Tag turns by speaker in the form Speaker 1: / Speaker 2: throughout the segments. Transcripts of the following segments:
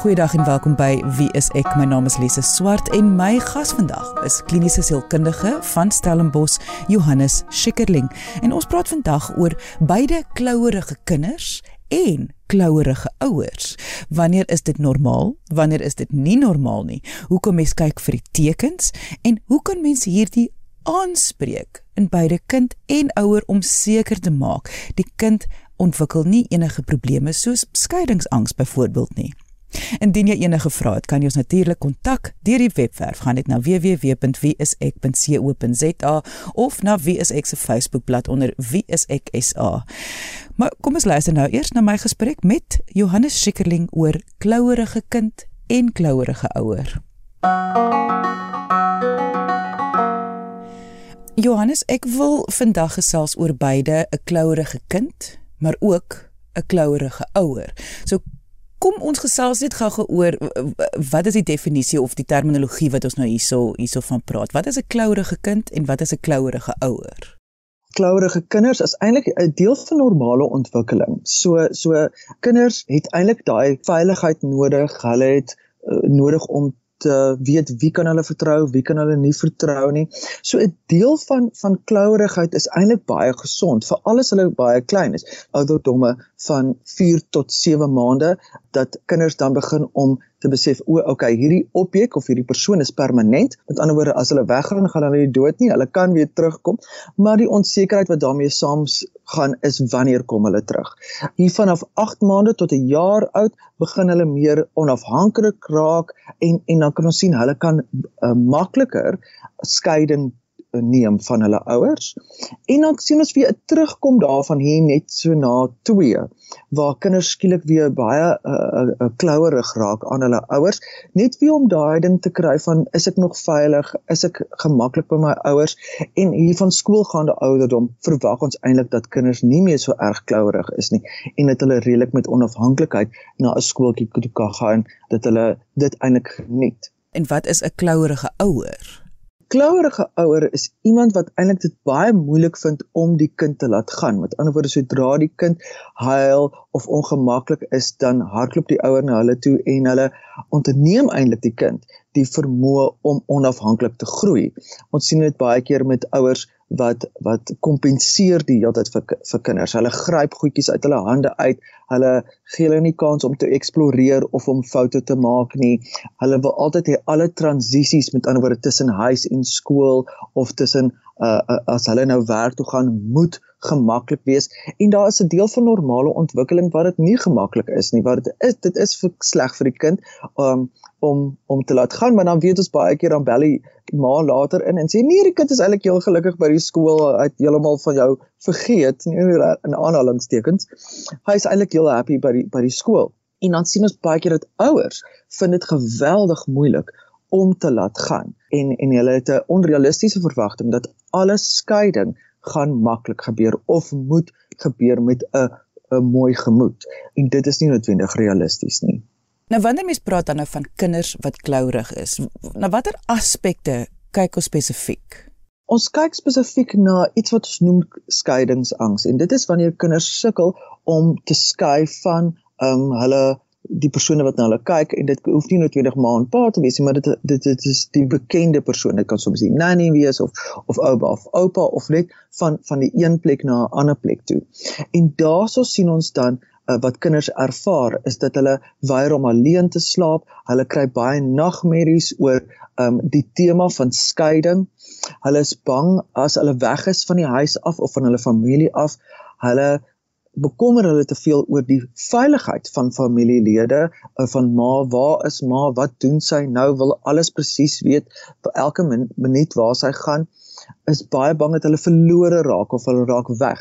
Speaker 1: Goeiedag en welkom by Wie is ek? My naam is Lise Swart en my gas vandag is kliniese sielkundige van Stellenbosch, Johannes Schikkerling. En ons praat vandag oor beide klouerige kinders en klouerige ouers. Wanneer is dit normaal? Wanneer is dit nie normaal nie? Hoe kom mens kyk vir die tekens en hoe kan mens hierdie aanspreek in beide kind en ouer om seker te maak die kind ontwikkel nie enige probleme soos skeiingsangs byvoorbeeld nie. Indien jy enige vrae het, kan jy ons natuurlik kontak deur die webwerf. Gaan net na www.wieisek.co.za of na wieisek se Facebookblad onder wieiseksa. Maar kom ons luister nou eers na my gesprek met Johannes Schikkerling oor klouerige kind en klouerige ouer. Johannes, ek wil vandag gesels oor beide 'n klouerige kind, maar ook 'n klouerige ouer. So kom ons gesels net gou-gou oor wat is die definisie of die terminologie wat ons nou hierso hierso van praat. Wat is 'n klouerige kind en wat is 'n klouerige ouer?
Speaker 2: Klouerige kinders is eintlik 'n deel van normale ontwikkeling. So so kinders het eintlik daai veiligheid nodig. Hulle het uh, nodig om te weet wie kan hulle vertrou, wie kan hulle nie vertrou nie. So 'n deel van van klouerigheid is eintlik baie gesond, veral as hulle baie klein is. Ouderdomme van 4 tot 7 maande dat kinders dan begin om te besef o, okay, hierdie objek of hierdie persoon is permanent. Met ander woorde, as hulle weggaan, gaan hulle nie dood nie. Hulle kan weer terugkom, maar die onsekerheid wat daarmee saam gaan is wanneer kom hulle terug. Hier vanaf 8 maande tot 'n jaar oud begin hulle meer onafhanklik raak en en dan kan ons sien hulle kan uh, makliker skeiding neem van hulle ouers. En dan sien ons weer 'n terugkom daarvan hier net so na 2 waar kinders skielik weer baie 'n uh, uh, klouerig raak aan hulle ouers, net wie om daai ding te kry van is ek nog veilig? Is ek gemaklik by my ouers? En hier van skoolgaande ouderdom verwag ons eintlik dat kinders nie meer so erg klouerig is nie en dat hulle redelik met onafhanklikheid na 'n skooltjie kan gaan dat hulle dit eintlik geniet.
Speaker 1: En wat is 'n klouerige ouer?
Speaker 2: Klouerige ouer is iemand wat eintlik dit baie moeilik vind om die kind te laat gaan. Met ander woorde, sodra die kind huil of ongemaklik is, dan hardloop die ouer na hulle toe en hulle onderneem eintlik die kind die vermoë om onafhanklik te groei. Ons sien dit baie keer met ouers wat wat kompenseer die hele tyd vir vir kinders. Hulle gryp goedjies uit hulle hande uit. Hulle gee hulle nie kans om te eksploreer of om foute te maak nie. Hulle wil altyd hê alle transisies met ander woorde tussen huis en skool of tussen uh, uh as hulle nou werk toe gaan moet gemaklik wees. En daar is 'n deel van normale ontwikkeling wat dit nie gemaklik is nie wat dit is dit is vir sleg vir die kind um, om om te laat gaan maar dan weet ons baie keer dan bel die ma later in en sê nee die kind is eintlik heel gelukkig by die skool uit heeltemal van jou vergeet nie in aanhalingstekens. Hy is eintlik heel happy by die by die skool. En dan sien ons baie keer dat ouers vind dit geweldig moeilik om te laat gaan. En en hulle het 'n onrealistiese verwagting dat alle skeiding gaan maklik gebeur of moet gebeur met 'n 'n mooi gemoed en dit is nie noodwendig realisties nie.
Speaker 1: Nou wanneer mens praat dan nou van kinders wat klourig is, na watter aspekte kyk ons spesifiek?
Speaker 2: Ons kyk spesifiek na iets wat ons noem skeidingsangs en dit is wanneer kinders sukkel om te skei van ehm um, hulle die persone wat na hulle kyk en dit hoef nie noodwendig ma en pa te wees nie, maar dit dit dit is die bekende persoon. Dit kan soms die nanny wees of of oupa of oupa of net van van die een plek na 'n ander plek toe. En daaroor sien ons dan uh, wat kinders ervaar is dat hulle weier om alleen te slaap. Hulle kry baie nagmerries oor um die tema van skeiding. Hulle is bang as hulle weg is van die huis af of van hulle familie af. Hulle bekommer hulle te veel oor die veiligheid van familielede eh, van ma waar is ma wat doen sy nou wil alles presies weet vir elke min, minuut waar sy gaan is baie bang dat hulle verlore raak of hulle raak weg.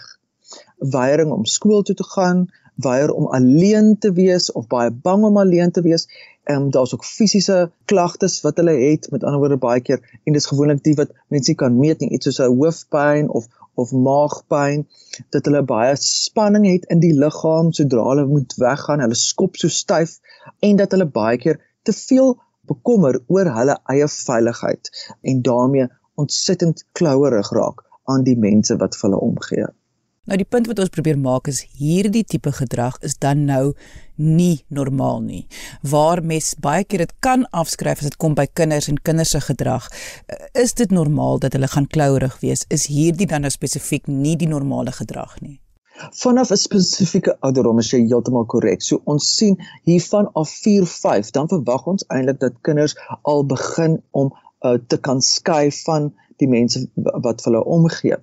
Speaker 2: Weiering om skool toe te gaan weier om alleen te wees of baie bang om alleen te wees en um, daar's ook fisiese klagtes wat hulle het met ander woorde baie keer en dis gewoonlik die wat mense kan meet nie iets soos 'n hoofpyn of of maagpyn dat hulle baie spanning het in die liggaam sodra hulle moet weggaan hulle skop so styf en dat hulle baie keer te veel bekommer oor hulle eie veiligheid en daarmee ontsettend klouerig raak aan die mense wat vir hulle omgee.
Speaker 1: Nou die punt wat ons probeer maak is hierdie tipe gedrag is dan nou nie normaal nie. Waar mes baie keer dit kan afskryf as dit kom by kinders en kinders se gedrag, eh, is dit normaal dat hulle gaan klouerig wees? Is hierdie dan nou spesifiek nie die normale gedrag nie?
Speaker 2: Vanaf 'n spesifieke ouderdom is jy heeltemal korrek. So ons sien hiervan af 4, 5, dan verwag ons eintlik dat kinders al begin om uh, te kan skei van die mense wat vir hulle omgee.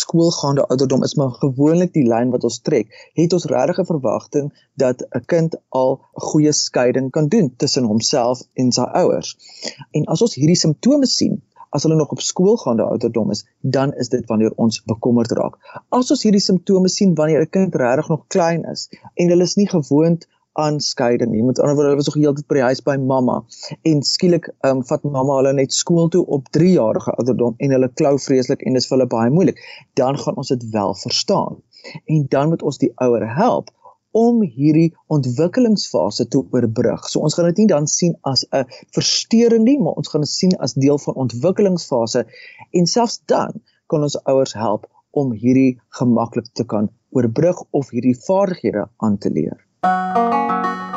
Speaker 2: Skoolgaande ouderdom is maar gewoonlik die lyn wat ons trek. Het ons regtig 'n verwagting dat 'n kind al 'n goeie skeiding kan doen tussen homself en sy ouers. En as ons hierdie simptome sien, as hulle nog op skoolgaande ouderdom is, dan is dit wanneer ons bekommerd raak. As ons hierdie simptome sien wanneer 'n kind regtig nog klein is en hulle is nie gewoond aanskeiding nie. Met ander woorde, hulle was nog heeltyd by die huis by mamma en skielik ehm um, vat mamma hulle net skool toe op 3 jarige ouderdom en hulle klou vreeslik en dit is vir hulle baie moeilik. Dan gaan ons dit wel verstaan. En dan moet ons die ouer help om hierdie ontwikkelingsfase te oorbrug. So ons gaan dit nie dan sien as 'n verstoring nie, maar ons gaan dit sien as deel van ontwikkelingsfase en selfs dan kan ons ouers help om hierdie gemaklik te kan oorbrug of hierdie vaardighede aan te leer.
Speaker 1: Música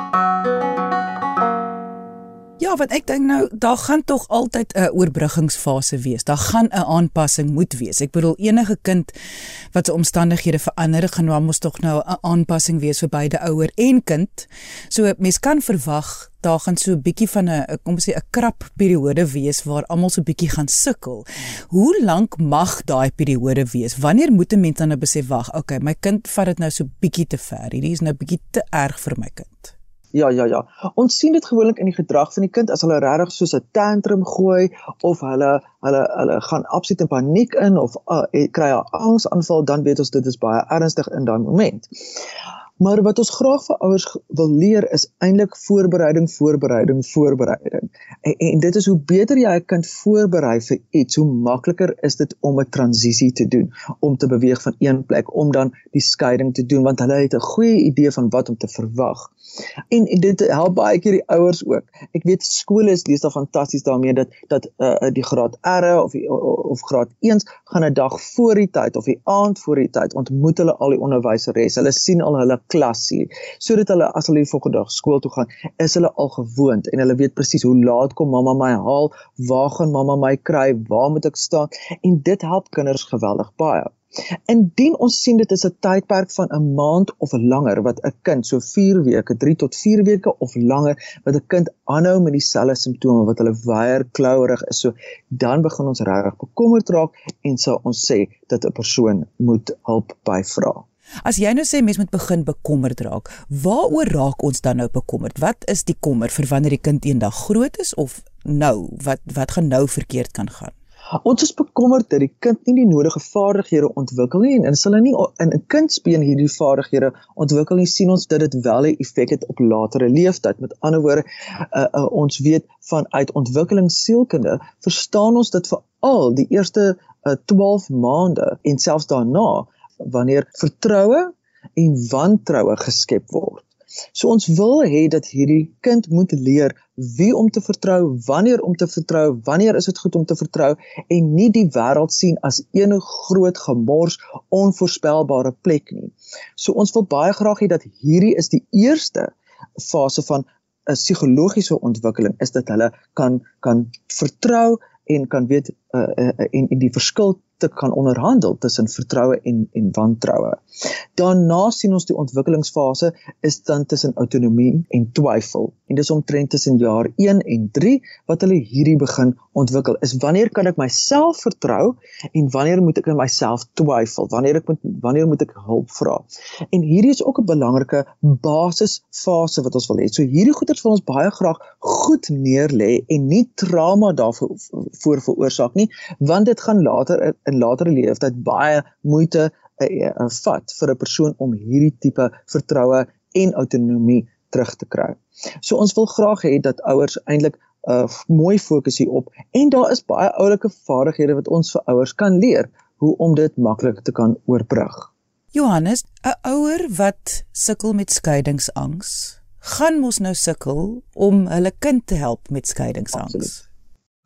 Speaker 1: Ja, want ek dink nou daar gaan tog altyd 'n oorbruggingsfase wees. Daar gaan 'n aanpassing moet wees. Ek bedoel enige kind wat se omstandighede verander, gaan nou mos tog nou 'n aanpassing wees vir beide ouer en kind. So mens kan verwag daar gaan so 'n bietjie van 'n kom ons sê 'n krap periode wees waar almal so 'n bietjie gaan sukkel. Hoe lank mag daai periode wees? Wanneer moet 'n mens dan nou besef wag, okay, my kind vat dit nou so bietjie te ver. Hierdie is nou bietjie te erg vir my kind.
Speaker 2: Ja ja ja. Ons sien dit gewoonlik in die gedrag van die kind as hulle regtig soos 'n tantrum gooi of hulle hulle hulle gaan absoluut in paniek in of uh, kry 'n angsaanval, dan weet ons dit is baie ernstig in daai moment. Maar wat ons graag vir ouers wil leer is eintlik voorbereiding, voorbereiding, voorbereiding. En, en dit is hoe beter jy 'n kind voorberei vir iets, hoe makliker is dit om 'n transisie te doen, om te beweeg van een plek om dan die skeiding te doen want hulle het 'n goeie idee van wat om te verwag. En, en dit help baie keer die ouers ook. Ek weet skole is lees daar fantasties daarmee dat dat uh, die graad R of die, of graad 1 gaan 'n dag voor die tyd of die aand voor die tyd ontmoet hulle al die onderwyseres. Hulle sien al hulle klasie sodat hulle as hulle die volgende dag skool toe gaan, is hulle al gewoond en hulle weet presies hoe laat kom mamma my haal, waar gaan mamma my kry, waar moet ek staan en dit help kinders geweldig baie. Indien ons sien dit is 'n tydperk van 'n maand of langer wat 'n kind so 4 weke, 3 tot 4 weke of langer wat 'n kind aanhou met dieselfde simptome wat hulle weier klouerig is, so dan begin ons regtig bekommerd raak en sou ons sê dat 'n persoon moet hulp by vra.
Speaker 1: As jy nou sê mens moet begin bekommerd raak, waaroor raak ons dan nou bekommerd? Wat is die kommer vir wanneer die kind eendag groot is of nou wat wat gaan nou verkeerd kan gaan?
Speaker 2: Ons is bekommerd dat die kind nie die nodige vaardighede ontwikkel nie en as hulle nie in 'n kindsbeen hierdie vaardighede ontwikkel nie, sien ons dat dit wel 'n effek het op latere leeftyd. Met ander woorde, uh, uh, ons weet vanuit ontwikkelingssielkunde verstaan ons dat vir al die eerste uh, 12 maande en selfs daarna wanneer vertroue en wantroue geskep word So ons wil hê dat hierdie kind moet leer wie om te vertrou, wanneer om te vertrou, wanneer is dit goed om te vertrou en nie die wêreld sien as een groot gemors, onvoorspelbare plek nie. So ons wil baie graag hê dat hierdie is die eerste fase van 'n psigologiese ontwikkeling is dat hulle kan kan vertrou en kan weet uh, uh, en, en die verskil te kan onderhandel tussen vertroue en en wantroue. Daarna sien ons die ontwikkelingsfase is dan tussen autonomie en twyfel. En dis omtrent tussen jaar 1 en 3 wat hulle hierdie begin ontwikkel. Is wanneer kan ek myself vertrou en wanneer moet ek in myself twyfel? Wanneer ek moet wanneer moet ek hulp vra? En hierdie is ook 'n belangrike basisfase wat ons wil hê. So hierdie goeters wil ons baie graag goed neerlê en nie trauma daarvoor voor veroorsaak nie, want dit gaan later in latere leeftyd baie moeite vat vir 'n persoon om hierdie tipe vertroue en autonomie terug te kry. So ons wil graag hê dat ouers eintlik 'n uh, mooi fokus hierop en daar is baie oulike vaardighede wat ons vir ouers kan leer hoe om dit maklik te kan oorbrug.
Speaker 1: Johannes, 'n ouer wat sukkel met skeidingsangs, gaan mos nou sukkel om hulle kind te help met skeidingsangs.
Speaker 2: Absoluut.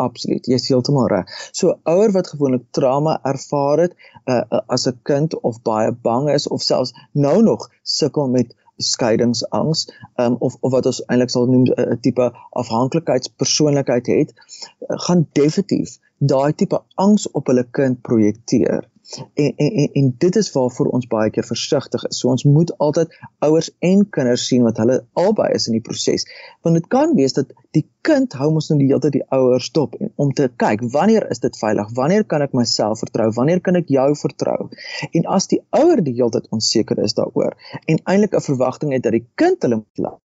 Speaker 2: Absoluut. Jy's heeltemal reg. So ouer wat gewoonlik trauma ervaar het uh, uh, as 'n kind of baie bang is of selfs nou nog sukkel met skeidingsangs um, of of wat ons eintlik sal noem 'n tipe afhanklikheidspersoonlikheid het, uh, gaan definitief daai tipe angs op hulle kind projekteer. En, en en dit is waarvoor ons baie keer versigtig is. So ons moet altyd ouers en kinders sien wat hulle albei is in die proses. Want dit kan wees dat die kind hou mos nou die hele tyd die ouers dop om te kyk wanneer is dit veilig? Wanneer kan ek myself vertrou? Wanneer kan ek jou vertrou? En as die ouer die hele tyd onseker is daaroor en eintlik 'n verwagting het dat die kind hulle moet laat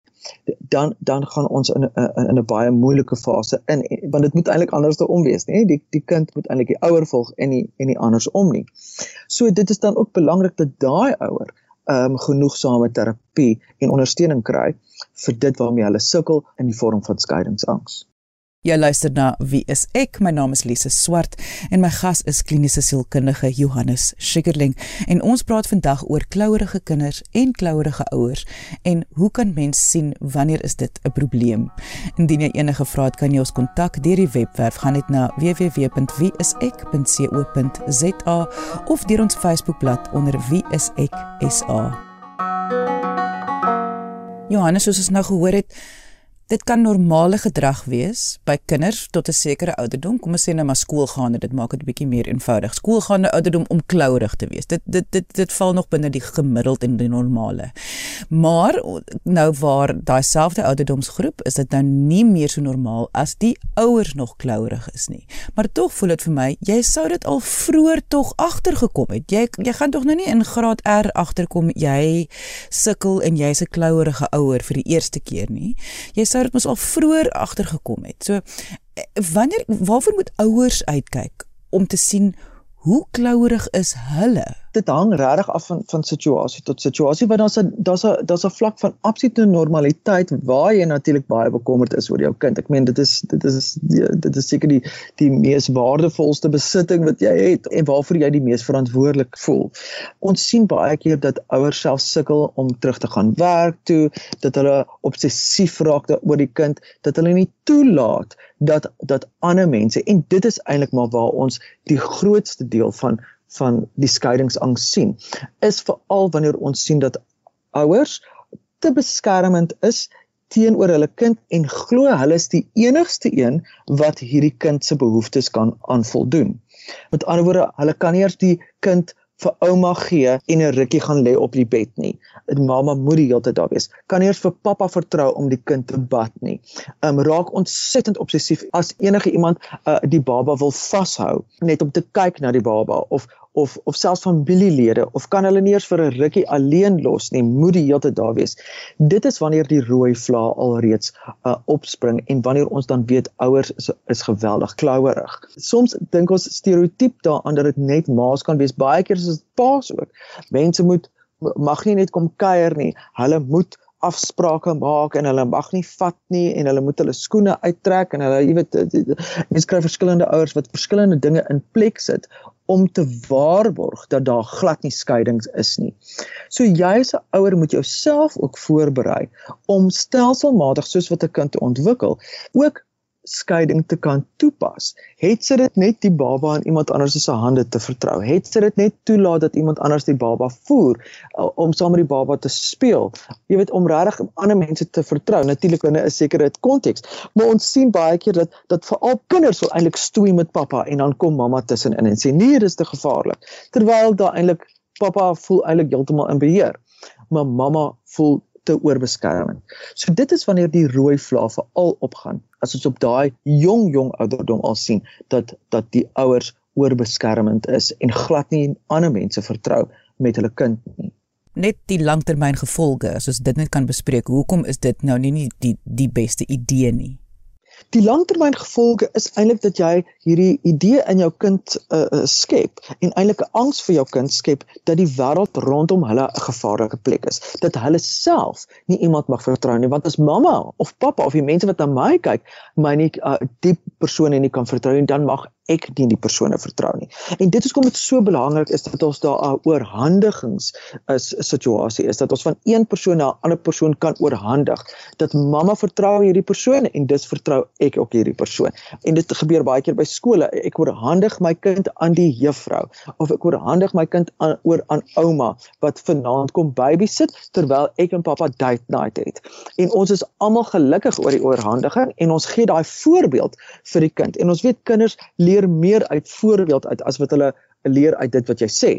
Speaker 2: dan dan gaan ons in 'n in 'n baie moeilike fase in want dit moet eintlik andersom wees nê die die kind moet eintlik die ouer volg en nie en nie andersom nie. So dit is dan ook belangrik dat daai ouer ehm um, genoegsame terapie en ondersteuning kry vir dit waarmee hulle sukkel in die vorm van skeiingsangs.
Speaker 1: Jy luister na Wie is ek? My naam is Lise Swart en my gas is kliniese sielkundige Johannes Schikkerling en ons praat vandag oor klouerige kinders en klouerige ouers en hoe kan mens sien wanneer is dit 'n probleem? Indien jy enige vrae het, kan jy ons kontak deur die webwerf gaan net na www.wieisek.co.za of deur ons Facebookblad onder Wie is ek SA. Johannes, soos ons nou gehoor het, Dit kan normale gedrag wees by kinders tot 'n sekere ouderdom. Kom ons sê nou maar skoolgaande, dit maak dit 'n bietjie meer eenvoudig. Skoolgaande ouderdom om klourig te wees. Dit dit dit dit val nog binne die gemiddeld en die normale. Maar nou waar daai selfde ouderdomsgroep is dit nou nie meer so normaal as die ouers nog klourig is nie. Maar tog voel dit vir my jy sou dit al vroeër tog agtergekom het. Jy jy gaan tog nou nie in graad R agterkom jy sukkel en jy's 'n klouerige ouer vir die eerste keer nie. Jy sou dit mos al vroeër agtergekom het. So wanneer waarvoor moet ouers uitkyk om te sien hoe klouerig is hulle?
Speaker 2: Dit hang regtig af van van situasie tot situasie want daar's 'n daar's 'n daar's 'n vlak van absolute normaliteit waar jy natuurlik baie bekommerd is oor jou kind. Ek meen dit is dit is dit is seker die die mees waardevolste besitting wat jy het en waarvoor jy die mees verantwoordelik voel. Ons sien baie keer dat ouers self sukkel om terug te gaan werk toe, dat hulle obsessief raak oor die kind, dat hulle nie toelaat dat dat ander mense en dit is eintlik maar waar ons die grootste deel van van die skeidingsangs sien is veral wanneer ons sien dat ouers te beskermend is teenoor hulle kind en glo hulle is die enigste een wat hierdie kind se behoeftes kan aanvoldoen. Met ander woorde, hulle kan nie eers die kind vir ouma gee en 'n rukkie gaan lê op die bed nie. Mamma moet die hele tyd daar wees. Kan nie eers vir pappa vertrou om die kind te bad nie. Ehm um, raak ontsettend obsessief as enige iemand uh, die baba wil vashou net om te kyk na die baba of of of selfs familielede of kan hulle nie eers vir 'n rukkie alleen los nie, moet die hele tyd daar wees. Dit is wanneer die rooi vlae alreeds uh, opspring en wanneer ons dan weet ouers is, is geweldig klouerig. Soms dink ons stereotyp daaraan dat dit net ma's kan wees. Baie keer is dit pa's ook. Mense moet mag nie net kom kuier nie. Hulle moet afsprake maak en hulle mag nie vat nie en hulle moet hulle skoene uittrek en hulle jy weet mense kry verskillende ouers wat verskillende dinge in plek sit om te waarborg dat daar glad nie skeidings is nie. So jy as 'n ouer moet jouself ook voorberei om stelselmatig soos wat 'n kind ontwikkel, ook skeiding te kan toepas. Het sy dit net die baba aan iemand anders se hande te vertrou? Het sy dit net toelaat dat iemand anders die baba voer uh, om saam met die baba te speel? Jy weet om regtig ander mense te vertrou. Natuurlik binne 'n sekere konteks. Maar ons sien baie keer dat dat veral kinders wil eintlik stoei met pappa en dan kom mamma tussenin en sê nee, dit is te gevaarlik. Terwyl daar eintlik pappa voel eintlik heeltemal in beheer. Maar mamma voel te oorbeskermend. So dit is wanneer die rooi vlae veral opgaan. As ons op daai jong jong ouderdom al sien dat dat die ouers oorbeskermend is en glad nie ander mense vertrou met hulle kind nie.
Speaker 1: Net die langtermyngevolge, as ons dit net kan bespreek, hoekom is dit nou nie, nie die die beste idee nie?
Speaker 2: Die langtermyngevolge is eintlik dat jy hierdie idee in jou kind uh, uh, skep en eintlik 'n angs vir jou kind skep dat die wêreld rondom hulle 'n gevaarlike plek is. Dat hulle self nie iemand mag vertrou nie want as mamma of pappa of die mense wat na my kyk, my nie uh, die persone nie kan vertrou nie, dan mag ek nie die persone vertrou nie. En dit is hoekom dit so belangrik is dat ons daar 'n oorhandigings is situasie is dat ons van een persoon na 'n ander persoon kan oorhandig. Dat mamma vertrou hierdie persoon en dis vertrou ek ook hierdie persoon. En dit gebeur baie keer by skole. Ek oorhandig my kind aan die juffrou of ek oorhandig my kind aan oor aan ouma wat vanaand kom babysit terwyl ek en pappa date night het. En ons is almal gelukkig oor die oorhandiging en ons gee daai voorbeeld vir die kind. En ons weet kinders meer uit voorbeeld uit as wat hulle leer uit dit wat jy sê.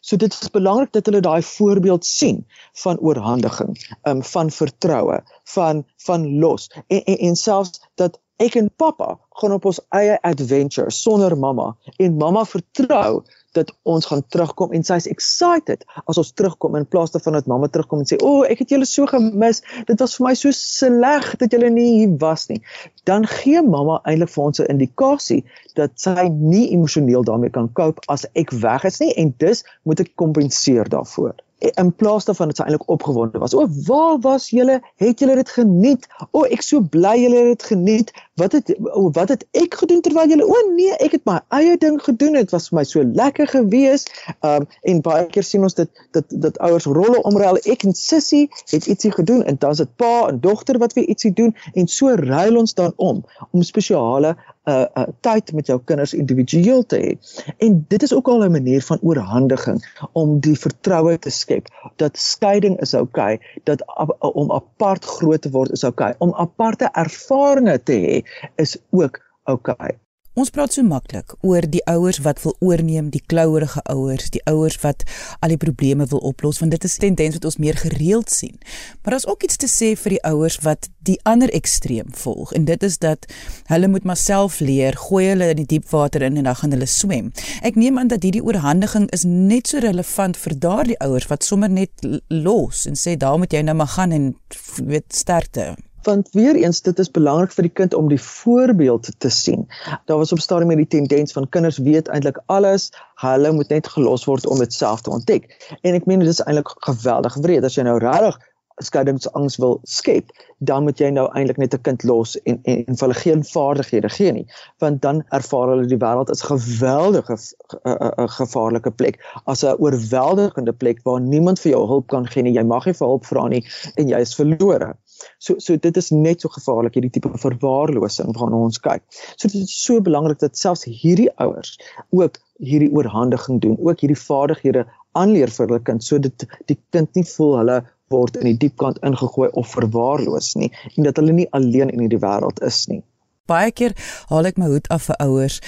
Speaker 2: So dit is belangrik dat hulle daai voorbeeld sien van oorhandiging, um, van vertroue, van van los en en, en selfs dat ek en pappa gaan op ons eie adventure sonder mamma en mamma vertrou dat ons gaan terugkom en sy's excited as ons terugkom in plaas daarvan dat mamma terugkom en sê o, oh, ek het julle so gemis. Dit was vir my so sleg dat julle nie hier was nie. Dan gee mamma eintlik vir ons 'n indikasie dat sy nie emosioneel daarmee kan cope as ek weg is nie en dus moet ek kompenseer daarvoor in plaas daarvan dat sy eintlik opgewonde was. O, waar was julle? Het julle dit geniet? O, ek so bly julle het dit geniet. Wat het o, wat het ek gedoen terwyl julle O nee, ek het my eie ding gedoen. Dit was vir my so lekker gewees. Um en baie keer sien ons dit dat dat ouers rolle omruil. Ek en sussie het ietsie gedoen en dan is dit pa en dogter wat weer ietsie doen en so ruil ons dan om om spesiale uh, uh tyd met jou kinders individueel te hê. En dit is ook al 'n manier van oorhandiging om die vertroue te skep dat skeiding is oukei, okay, dat uh, om apart groot te word is oukei, okay, om aparte ervarings te hê is ook oukei. Okay.
Speaker 1: Ons praat so maklik oor die ouers wat wil oorneem, die klouerige ouers, die ouers wat al die probleme wil oplos want dit is 'n tendens wat ons meer gereeld sien. Maar daar's ook iets te sê vir die ouers wat die ander ekstreem volg en dit is dat hulle moet maar self leer, gooi hulle in die diep water in en dan gaan hulle swem. Ek neem aan dat hierdie oorhandiging is net so relevant vir daardie ouers wat sommer net los en sê daar moet jy nou maar gaan en weet sterkte
Speaker 2: want weer eens dit is belangrik vir die kind om die voorbeeld te sien. Daar was op stadium met die tendens van kinders weet eintlik alles, hulle moet net gelos word om dit self te ontdek. En ek meen dit is eintlik geweldig wreed as jy nou regtig skeiingsangs wil skep, dan moet jy nou eintlik net 'n kind los en en, en hulle geen vaardighede gee nie, want dan ervaar hulle die wêreld as 'n geweldige 'n gevaarlike plek, as 'n oorweldigende plek waar niemand vir jou hulp kan gee nie. Jy mag nie vir hulp vra nie en jy is verlore. So so dit is net so gevaarlik hierdie tipe verwaarlosing waarna ons kyk. So dit is so belangrik dat selfs hierdie ouers ook hierdie oorhandiging doen, ook hierdie vaardighede aanleer vir hulle kind sodat die kind nie voel hulle word in die diep kant ingegooi of verwaarloos nie en dat hulle nie alleen in hierdie wêreld is nie.
Speaker 1: Baie keer haal ek my hoed af vir ouers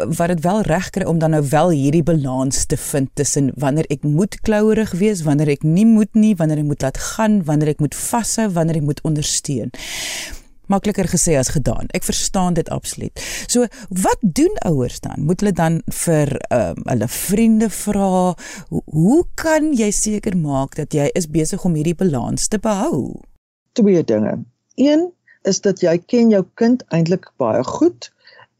Speaker 1: wat dit wel reg kry om dan nou wel hierdie balans te vind tussen wanneer ek moet klouerig wees, wanneer ek nie moet nie, wanneer ek moet laat gaan, wanneer ek moet vashou, wanneer ek moet ondersteun makliker gesê as gedaan. Ek verstaan dit absoluut. So, wat doen ouers dan? Moet hulle dan vir um, hulle vriende vra? Hoe kan jy seker maak dat jy is besig om hierdie balans te behou?
Speaker 2: Twee dinge. Een is dat jy ken jou kind eintlik baie goed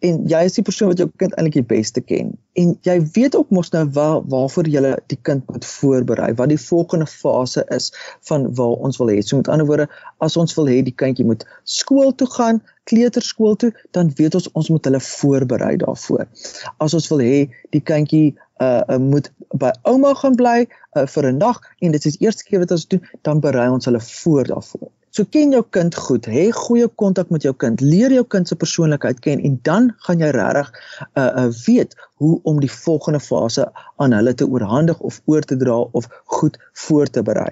Speaker 2: en jy is die persoon wat jou kind eintlik die beste ken. En jy weet ook mos nou waar waarvoor jy die kind moet voorberei, wat die volgende fase is van waar ons wil hê. So met ander woorde, as ons wil hê die kindjie moet skool toe gaan, kleuterskool toe, dan weet ons ons moet hulle voorberei daarvoor. As ons wil hê die kindjie uh, uh moet by ouma gaan bly uh, vir 'n nag en dit is die eerste keer wat ons doen, dan berei ons hulle voor daarvoor. So ken jou kind goed, hê goeie kontak met jou kind, leer jou kind se persoonlikheid ken en dan gaan jy regtig uh uh weet hoe om die volgende fase aan hulle te oorhandig of oor te dra of goed voor te berei.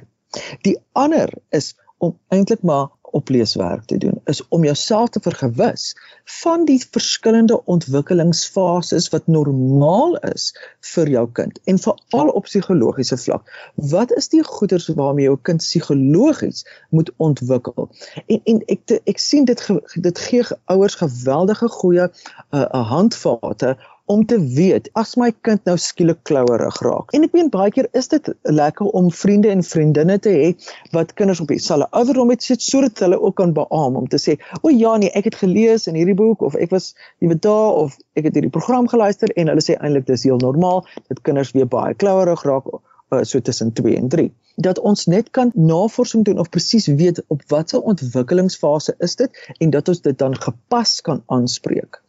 Speaker 2: Die ander is om eintlik maar opleeswerk te doen is om jouself te vergewis van die verskillende ontwikkelingsfases wat normaal is vir jou kind en veral op psigologiese vlak. Wat is die goeders waarmee jou kind psigologies moet ontwikkel? En en ek ek sien dit dit gee ouers geweldige goeie 'n uh, uh, handvate om te weet as my kind nou skielik klouerig raak. En ek meen baie keer is dit lekker om vriende en vriendinne te hê wat kinders op dieselfde ouderdom het sodat hulle ook kan beamoen om te sê, "O ja nee, ek het gelees in hierdie boek of ek was jy weet daar of ek het hierdie program geluister" en hulle sê eintlik dis heel normaal dat kinders weer baie klouerig raak uh, so tussen 2 en 3 dat ons net kan navorsing doen of presies weet op watter ontwikkelingsfase is dit en dat ons dit dan gepas kan aanspreek.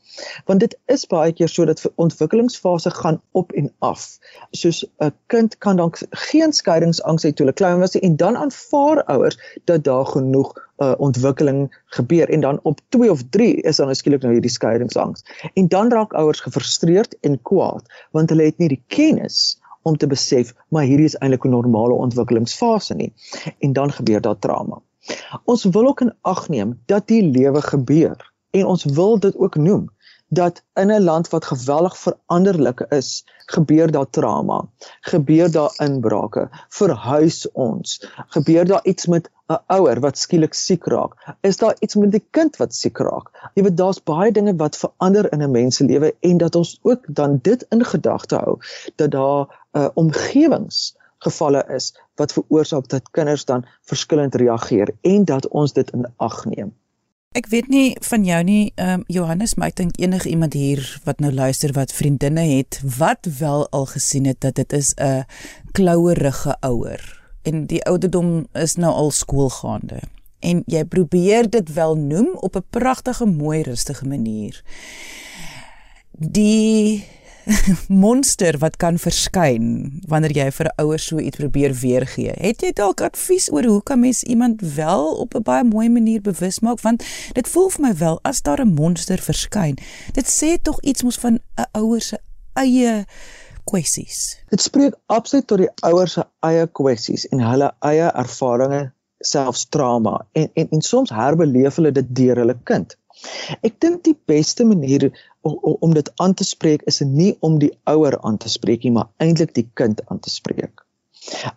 Speaker 2: Want dit is baie keer so dat ontwikkelingsfase gaan op en af. Soos 'n kind kan dan geen skeiingsangs hê toe hulle klein was en dan aanvaar ouers dat daar genoeg uh, ontwikkeling gebeur en dan op 2 of 3 is dan skielik nou hierdie skeiingsangs. En dan raak ouers gefrustreerd en kwaad want hulle het nie die kennis om te besef maar hierdie is eintlik 'n normale ontwikkelingsfase nie. En dan gebeur daar trauma. Ons wil ook in ag neem dat die lewe gebeur en ons wil dit ook noem dat in 'n land wat geweldig veranderlik is, gebeur daar trauma, gebeur daar inbrake, verhuis ons, gebeur daar iets met 'n ouer wat skielik siek raak, is daar iets met die kind wat siek raak. Jy weet daar's baie dinge wat verander in 'n mens se lewe en dat ons ook dan dit in gedagte hou dat daar 'n uh, omgewings gevalle is wat veroorsaak dat kinders dan verskillend reageer en dat ons dit in ag neem.
Speaker 1: Ek weet nie van jou nie, ehm um, Johannes, maar ek dink enige iemand hier wat nou luister wat vriendinne het wat wel al gesien het dat dit is 'n klouerige ouer en die ouderdom is nou al skoolgaande. En jy probeer dit wel noem op 'n pragtige, mooi, rustige manier. Die monster wat kan verskyn wanneer jy vir 'n ouer so iets probeer weergee. Het jy dalk advies oor hoe kan mens iemand wel op 'n baie mooi manier bewus maak want dit voel vir my wel as daar 'n monster verskyn. Dit sê tog iets mos van 'n ouer se eie kwessies.
Speaker 2: Dit spreek absoluut tot die ouer se eie kwessies en hulle eie ervarings selfs trauma en en en soms herbeleef hulle dit deur hulle kind. Ek dink die beste manier om, om dit aan te spreek is nie om die ouer aan te spreek nie, maar eintlik die kind aan te spreek.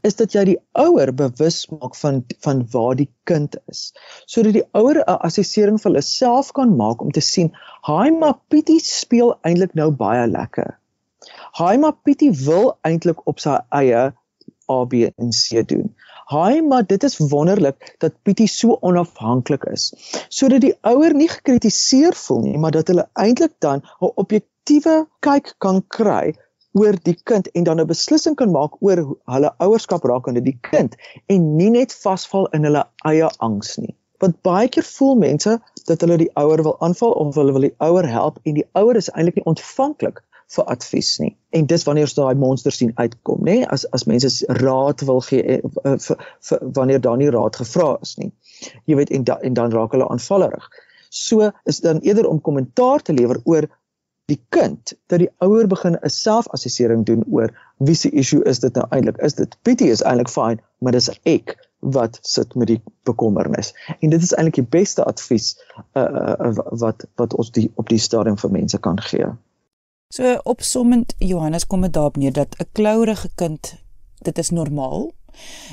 Speaker 2: Is dat jy die ouer bewus maak van van waar die kind is, sodat die ouer 'n assessering vir hulle self kan maak om te sien, "Haai, maar Pietie speel eintlik nou baie lekker." Haai, maar Pietie wil eintlik op sy eie A B en C doen. Haai, maar dit is wonderlik dat Pietie so onafhanklik is. Sodat die ouer nie gekritiseer voel nie, maar dat hulle eintlik dan 'n objektiewe kyk kan kry oor die kind en dan 'n beslissing kan maak oor hulle ouerskap rakende die kind en nie net vasval in hulle eie angs nie. Want baie keer voel mense dat hulle die ouer wil aanval of hulle wil die ouer help en die ouer is eintlik nie ontvanklik vir advies nie. En dis wanneer jy daai monster sien uitkom, nê? As as mense raad wil gee vir, vir, vir wanneer daar nie raad gevra is nie. Jy weet en da, en dan raak hulle aanvallerig. So is dan eerder om kommentaar te lewer oor die kind dat die ouer begin 'n selfassessering doen oor wie se issue is dit nou eintlik? Is dit Pietie is eintlik fine, maar dis ek wat sit met die bekommernis. En dit is eintlik die beste advies uh, uh, wat wat ons die op die stadium vir mense kan gee.
Speaker 1: So opsommend Johannes kom dit daarop neer dat 'n klouerige kind dit is normaal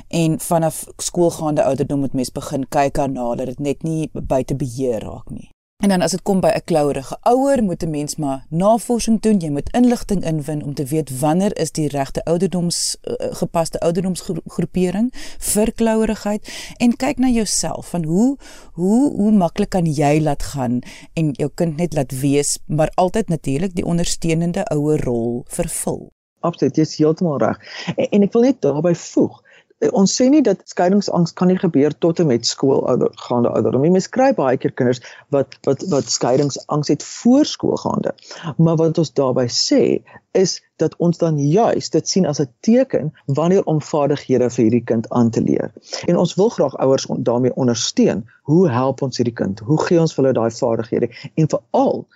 Speaker 1: en vanaf skoolgaande ouderdom moet mens begin kyk daarna dat dit net nie buite beheer raak nie. En dan as dit kom by 'n klouerige ouer, moet 'n mens maar navorsing doen. Jy moet inligting inwin om te weet wanneer is die regte ouderdoms uh, gepaste ouderdomsgroepering vir klouerigheid en kyk na jouself van hoe hoe hoe maklik kan jy laat gaan en jou kind net laat wees, maar altyd natuurlik die ondersteunende ouer rol vervul.
Speaker 2: Absoluut, jy is heeltemal reg. En, en ek wil net daarbey voeg Eh, ons sê nie dat skeiingsangs kan nie gebeur tot en met skool ouder gaande ouderdom. Mens kry baie keer kinders wat wat wat skeiingsangs het voor skoolgaande. Maar wat ons daarbey sê is dat ons dan juis dit sien as 'n teken wanneer om vaardighede vir hierdie kind aan te leer. En ons wil graag ouers on, daarmee ondersteun. Hoe help ons hierdie kind? Hoe gee ons hulle daai vaardighede? En veral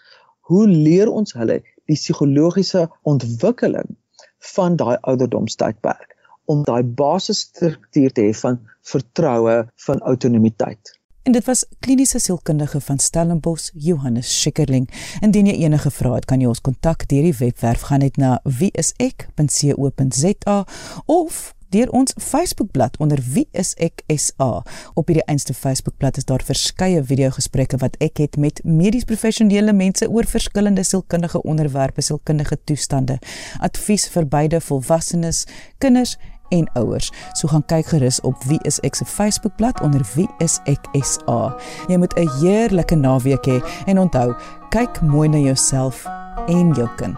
Speaker 2: hoe leer ons hulle die psigologiese ontwikkeling van daai ouderdomstydperk? Om daai basisstruktuur te hê van vertroue, van autonomiteit.
Speaker 1: En dit was kliniese sielkundige van Stellenbosch, Johannes Schikkerling. Indien jy enige vrae het, kan jy ons kontak deur die webwerf gaan net na wieisek.co.za of deur ons Facebookblad onder Wie is ek SA. Op hierdie einste Facebookblad is daar verskeie video-gesprekke wat ek het met medies professionele mense oor verskillende sielkundige onderwerpe, sielkundige toestande, advies vir beide volwassenes, kinders en ouers. So gaan kyk gerus op Wie is ek se Facebookblad onder Wie is ek SA. Jy moet 'n heerlike naweek hê en onthou, kyk mooi na jouself en jou kind.